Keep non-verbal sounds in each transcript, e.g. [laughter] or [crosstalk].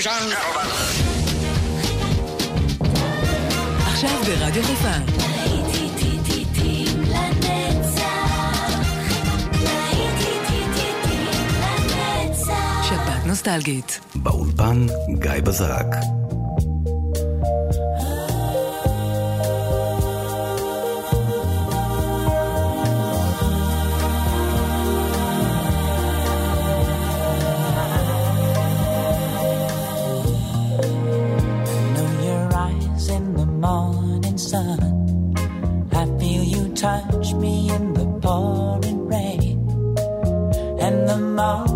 ז'אן קרוון. עכשיו ברדיו חיפה. נוסטלגית. באולפן גיא בזרק. touch me in the pouring rain and the mountain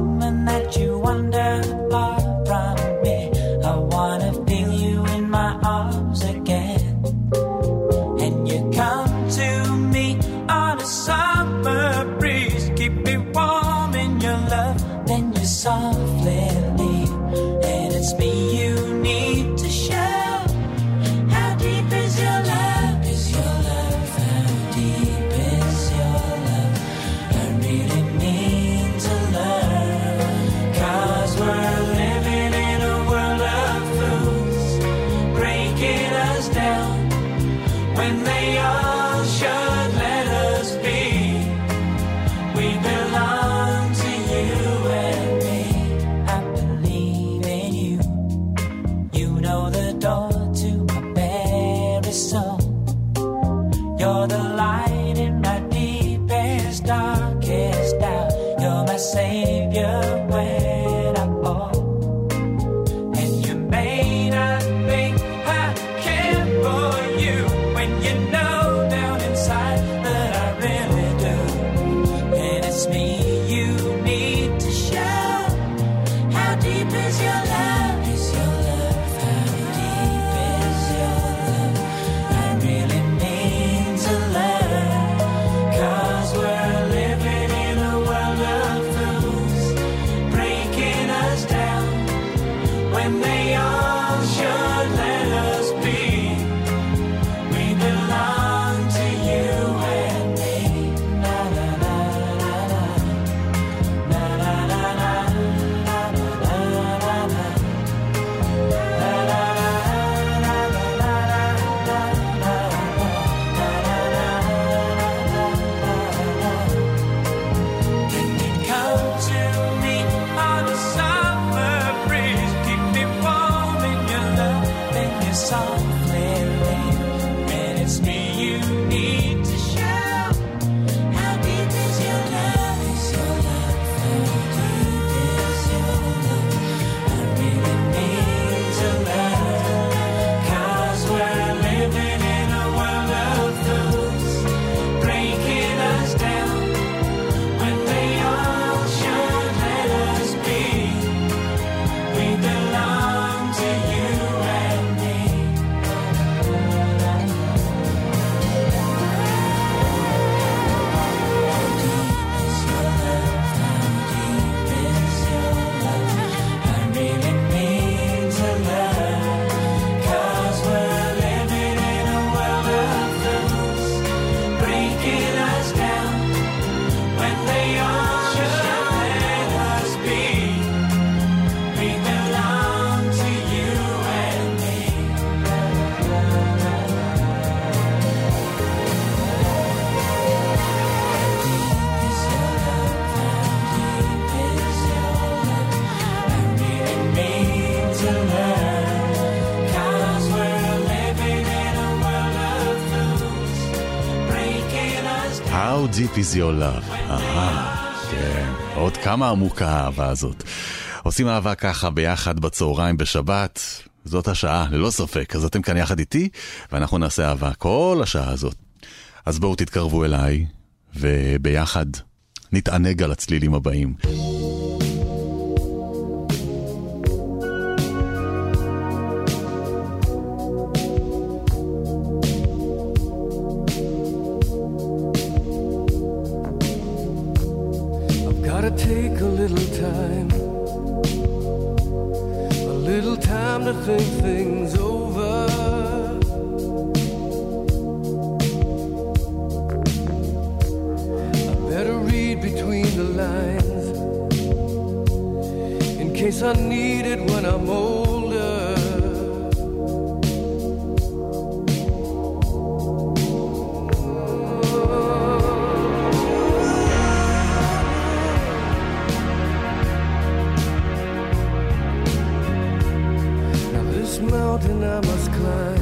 פיזיולב. אהה, כן. עוד כמה עמוקה האהבה הזאת. עושים אהבה ככה ביחד בצהריים בשבת. זאת השעה, ללא ספק. אז אתם כאן יחד איתי, ואנחנו נעשה אהבה כל השעה הזאת. אז בואו תתקרבו אליי, וביחד נתענג על הצלילים הבאים. Mountain I must climb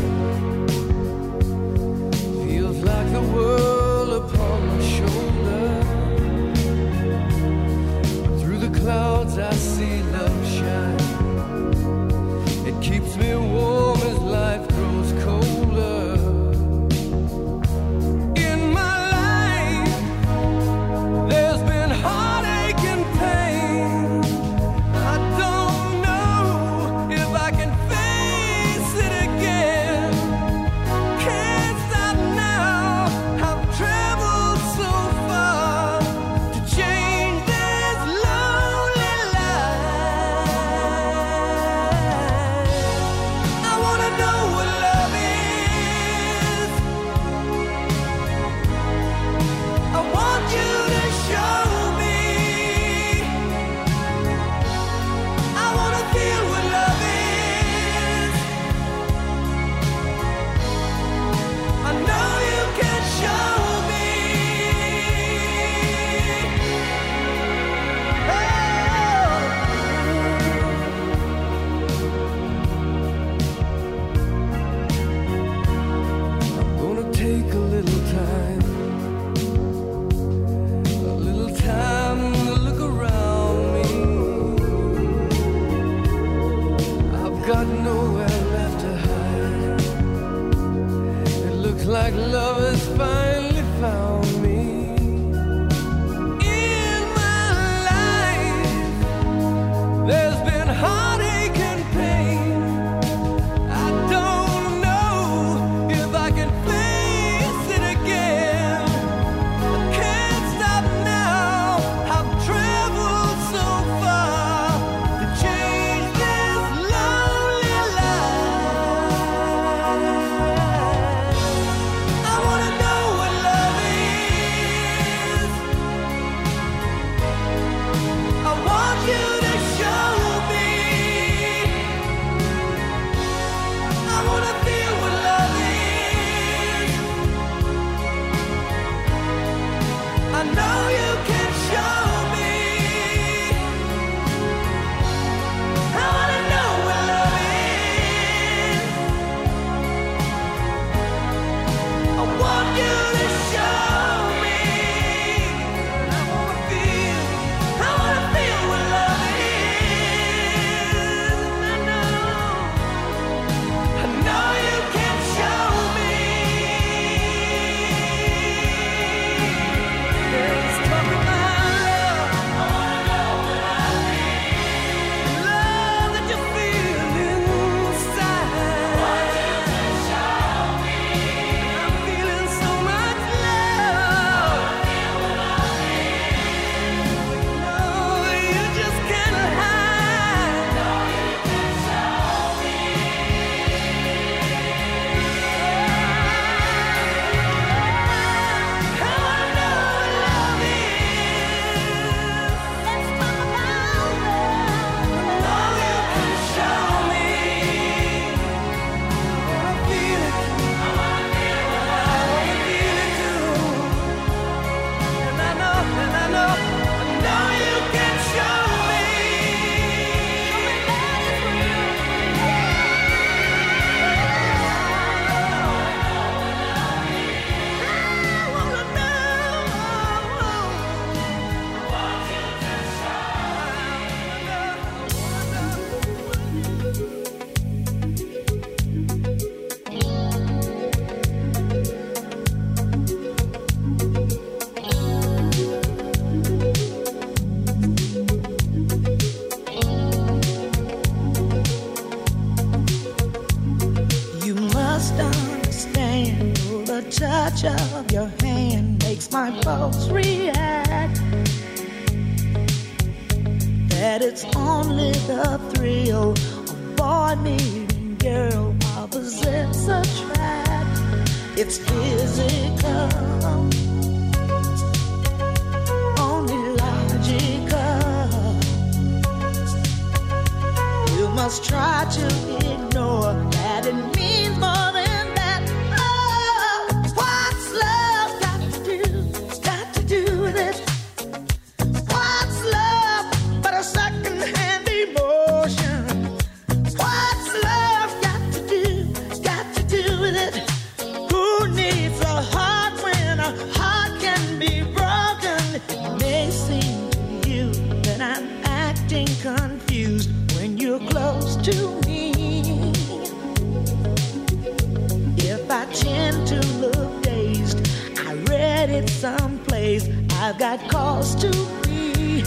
someplace I've got cause to be.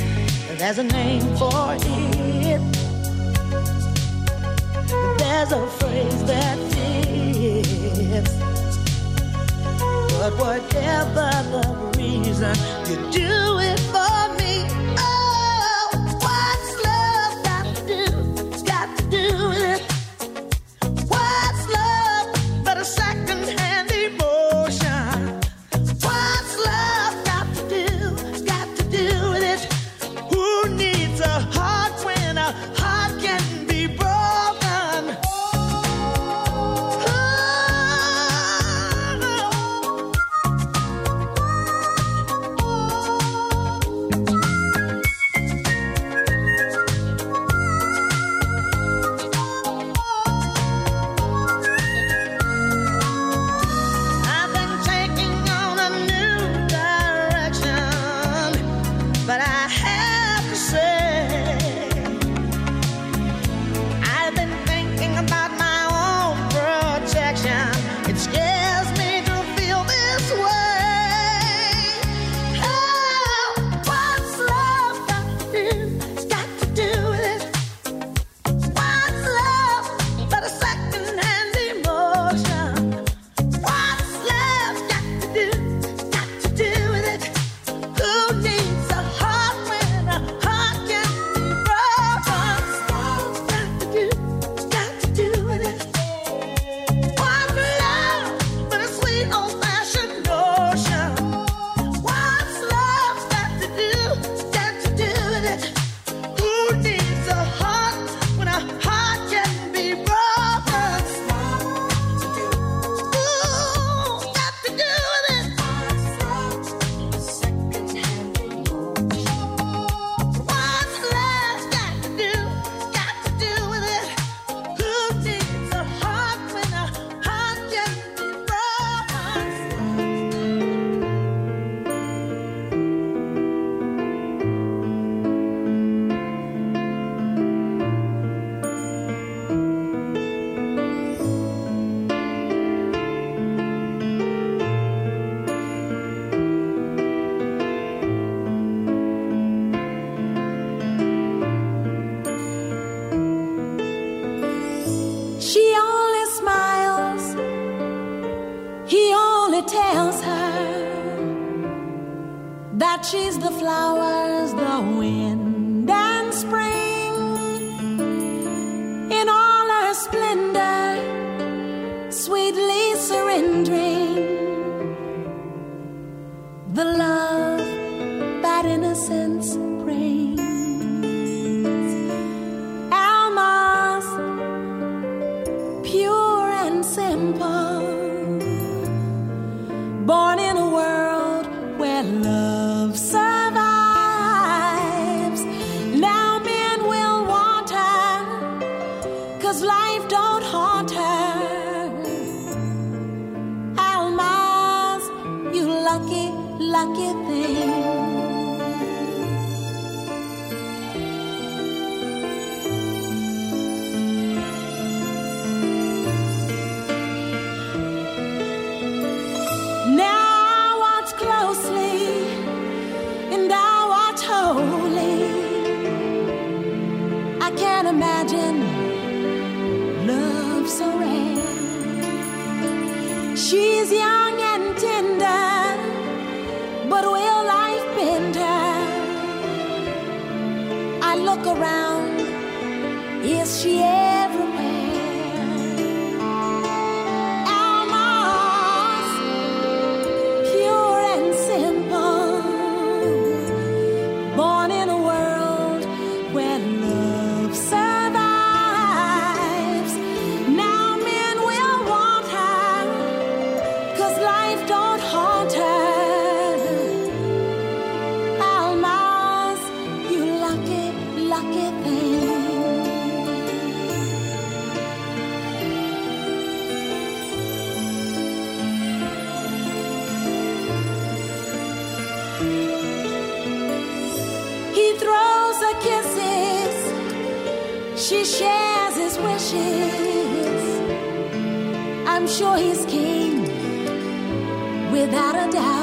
There's a name for it. There's a phrase that fits. But whatever the reason, you do it for. born in a world where love. without a doubt.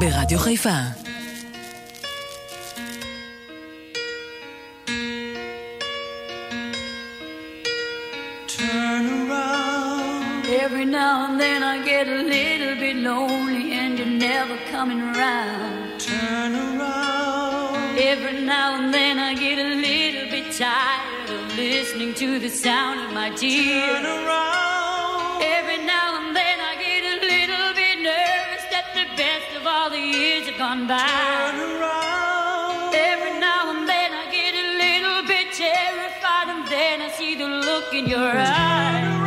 ברדיו חיפה. Every now and then I get a little bit lonely and you're never coming around. Turn around. Every now and then I get a little bit tired of listening to the sound of my tears. Turn around. Every now gone by. Turn around. Every now and then I get a little bit terrified, and then I see the look in your eyes.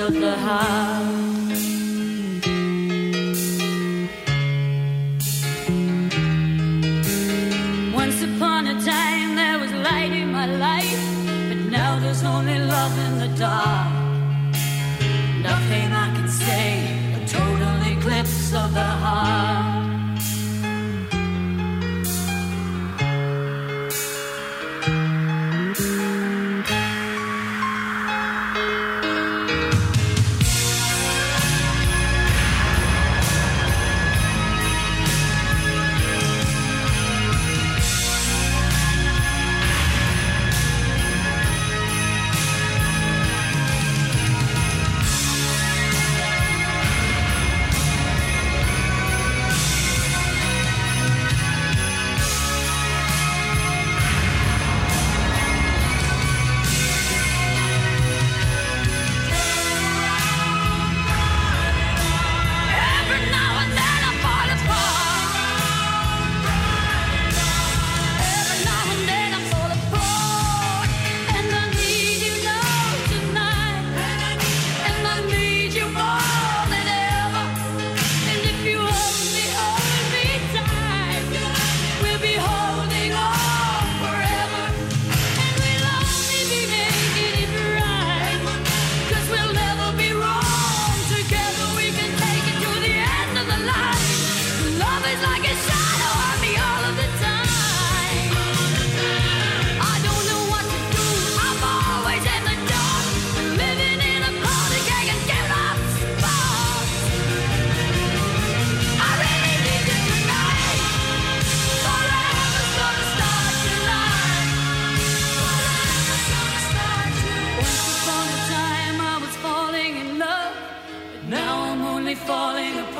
of the heart. Once upon a time there was light in my life, but now there's only love in the dark. Nothing. Me falling apart.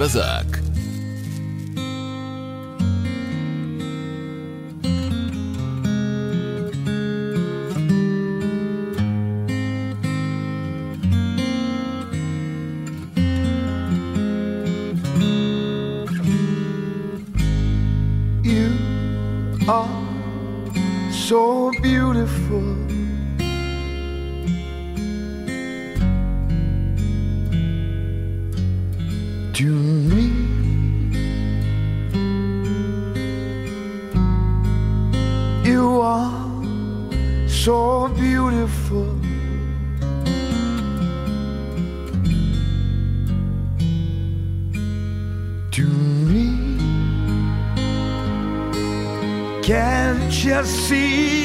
Bazaar. see.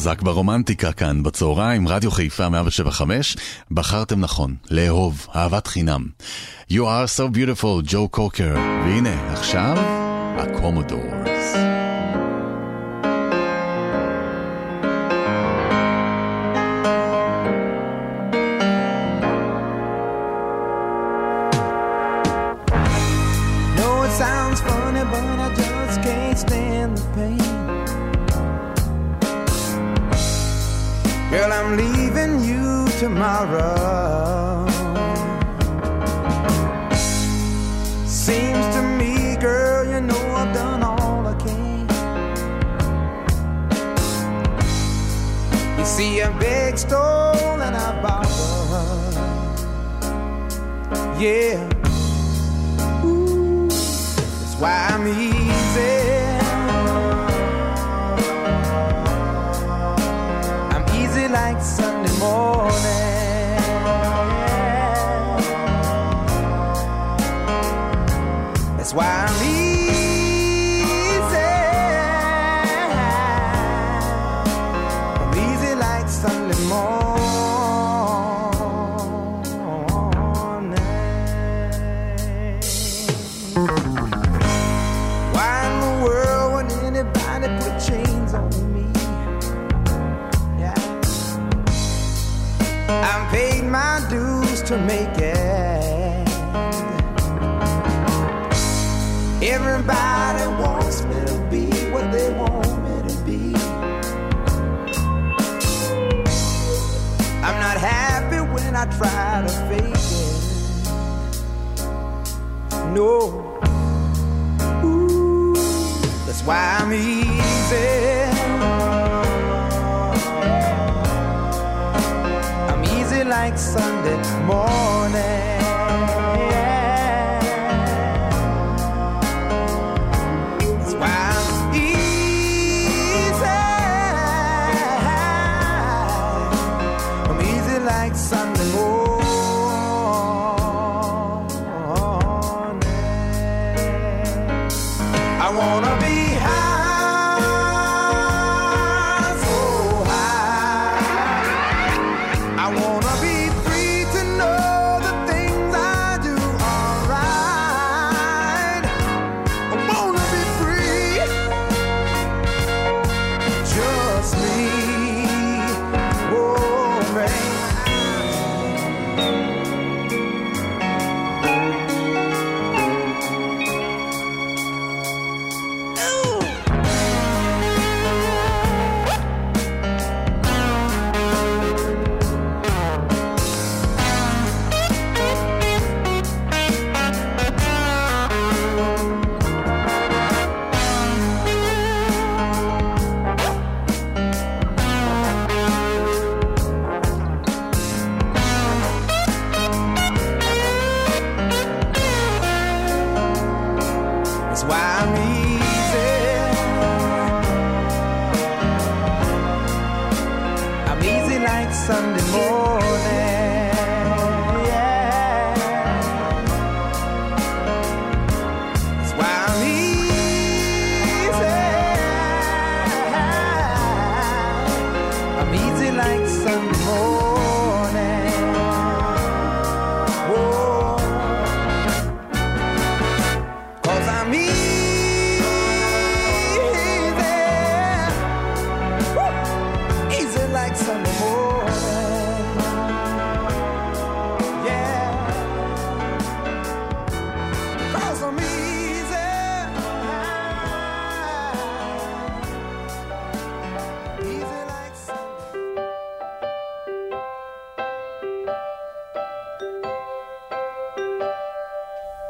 חזק ברומנטיקה כאן בצהריים, רדיו חיפה 175, בחרתם נכון, לאהוב, אהבת חינם. You are so beautiful, ג'ו קוקר, והנה עכשיו, הקומודור. why I'm here. door. Ooh, that's why I'm easy. I'm easy like Sunday morning.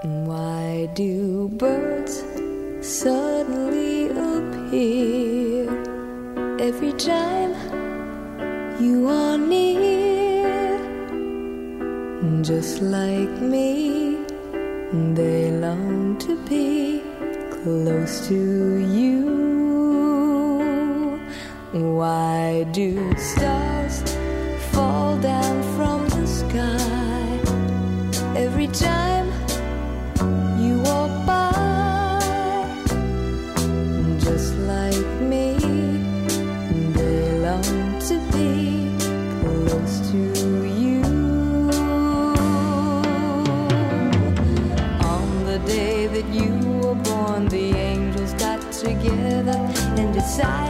Why do birds suddenly appear every time you are near? Just like me, they long to be close to you. Why do stars? decide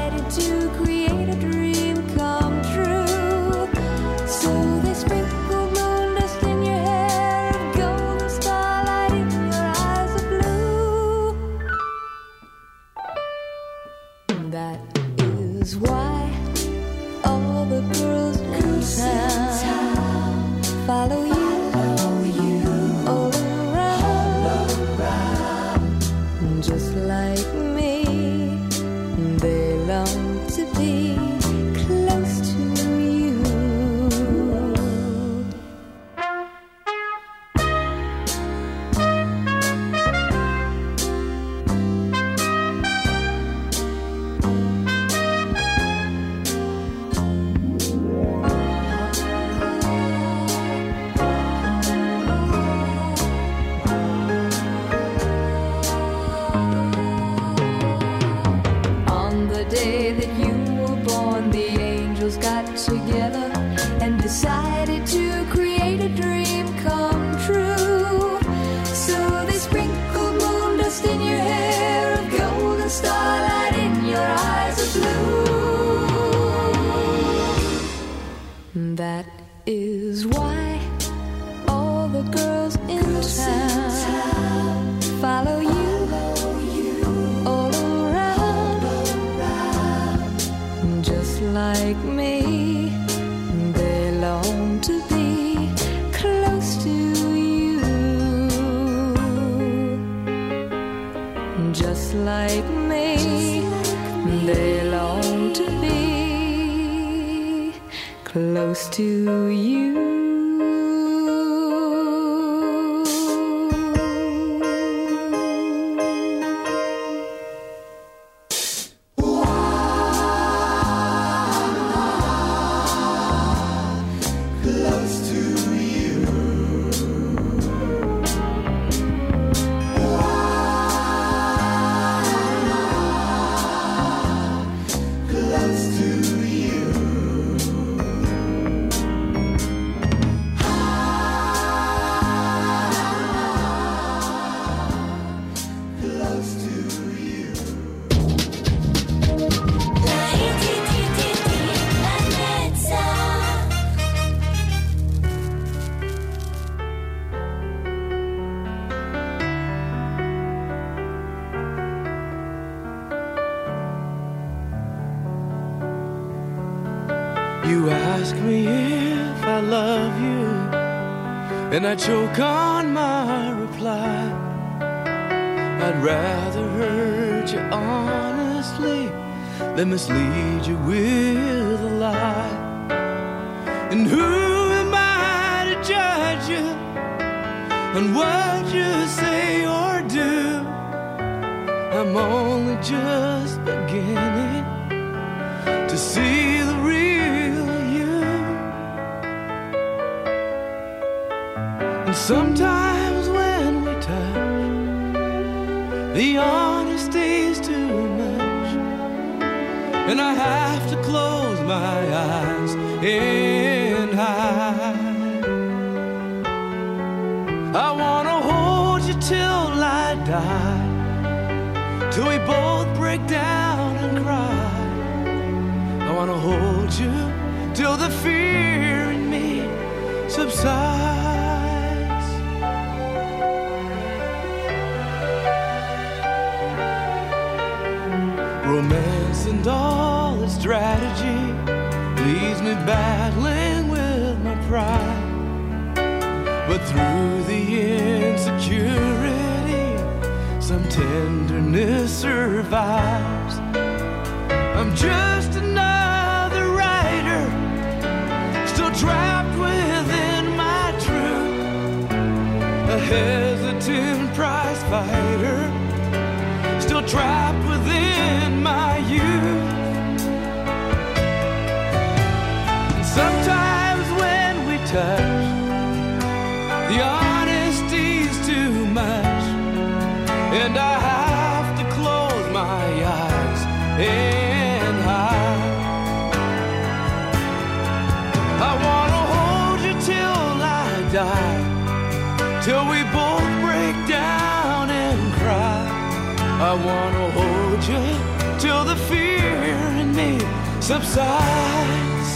You ask me if I love you, and I choke on my reply. I'd rather hurt you honestly than mislead you with a lie. And who am I to judge you on what you say or do? I'm only just beginning to see sometimes when we touch, the honesty's too much, and I have to close my eyes and hide. I wanna hold you till I die, till we both break down and cry. I wanna hold you till the fear in me subsides. Battling with my pride. But through the insecurity, some tenderness survives. I'm just another writer, still trapped within my truth. A hesitant prize fighter, still trapped I wanna hold you till the fear in me subsides.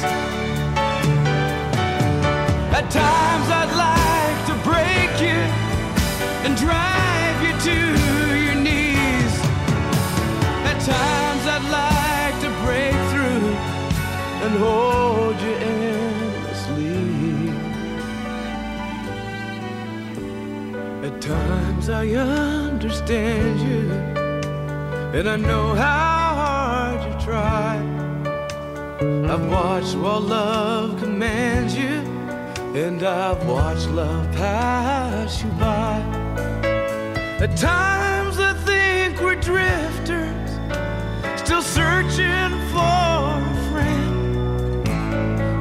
At times I'd like to break you and drive you to your knees. At times I'd like to break through and hold you endlessly. At times I understand you, and I know how hard you try. I've watched while love commands you, and I've watched love pass you by. At times I think we're drifters, still searching for a friend,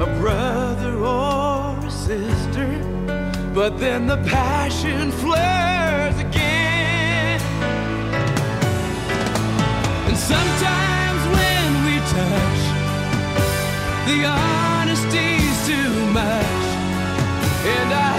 a brother or a sister. But then the passion flares the honesty's too much. And I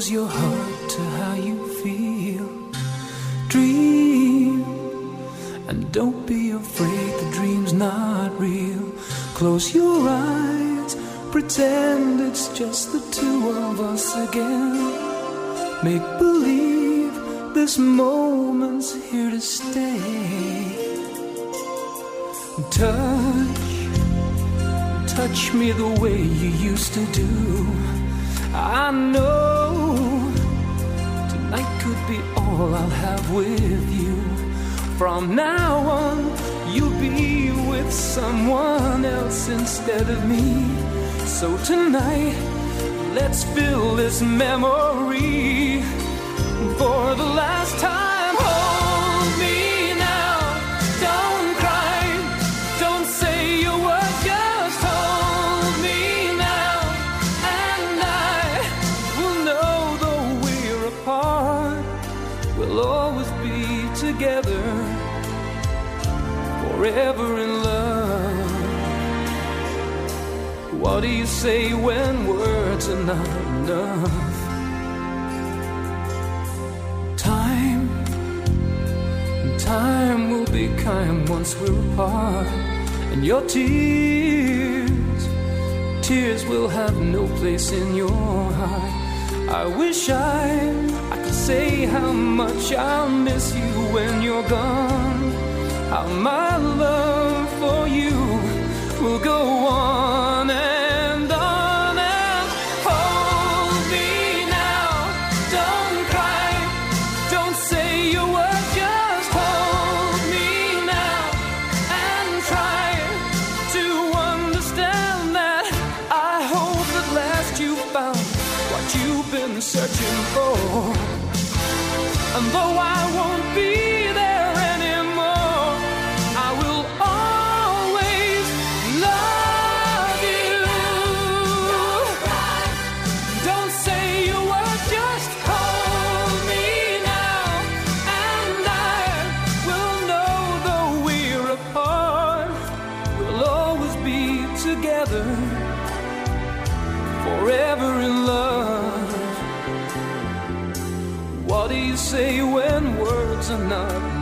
close your heart to how you feel. Dream, and don't be afraid the dream's not real. Close your eyes, pretend it's just the two of us again. Make believe this moment's here to stay. Touch, touch me the way you used to do. I know be all I'll have with you. From now on, you'll be with someone else instead of me. So tonight, let's fill this memory for the last time. Always be together, forever in love. What do you say when words are not enough? Time, time will be kind once we're apart, and your tears, tears will have no place in your heart. I wish I, I could say how much I'll miss you when you're gone. How my love for you will go on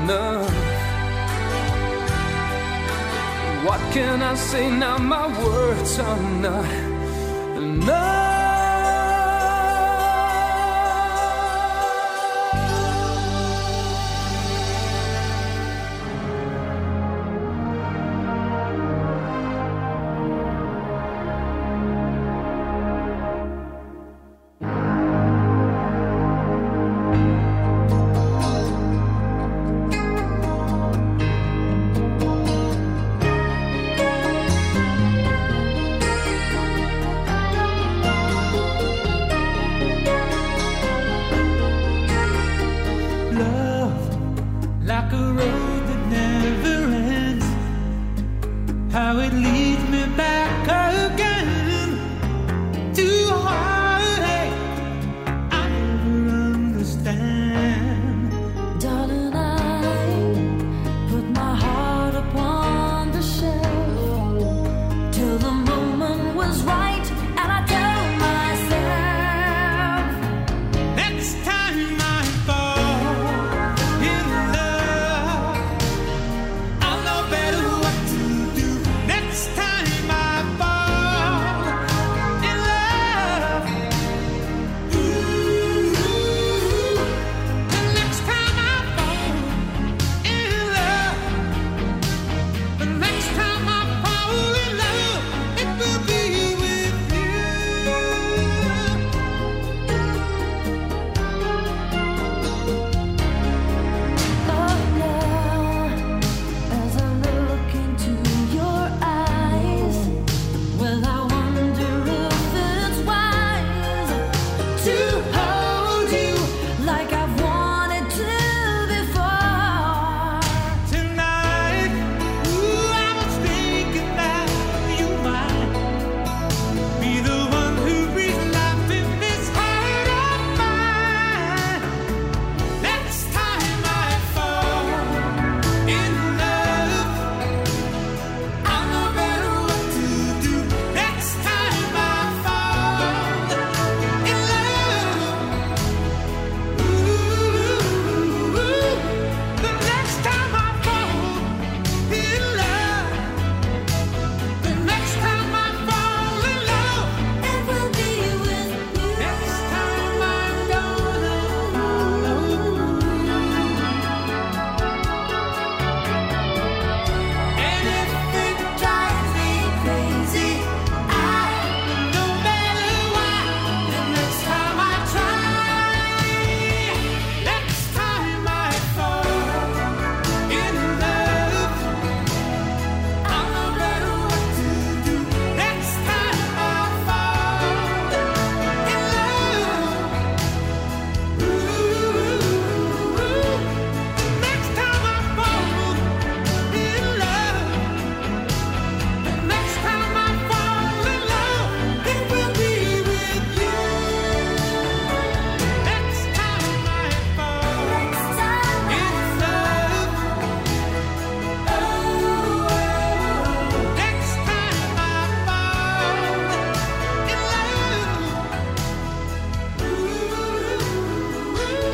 enough? What can I say now? My words are not enough.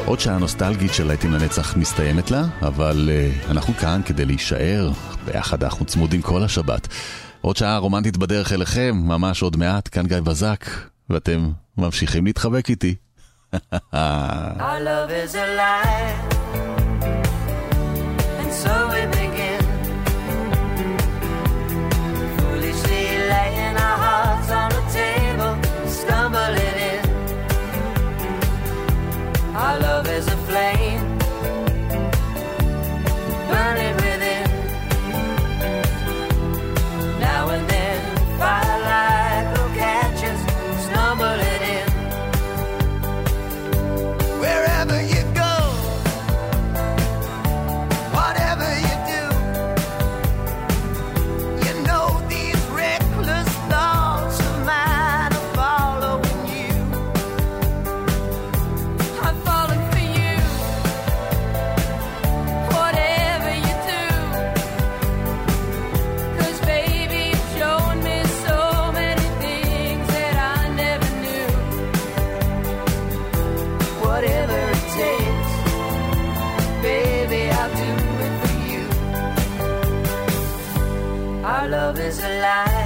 עוד שעה נוסטלגית של להיטים לנצח מסתיימת לה, אבל uh, אנחנו כאן כדי להישאר, ביחד אנחנו צמודים כל השבת. עוד שעה רומנטית בדרך אליכם, ממש עוד מעט, כאן גיא בזק, ואתם ממשיכים להתחבק איתי. [laughs] Our love is alive, and so it alive.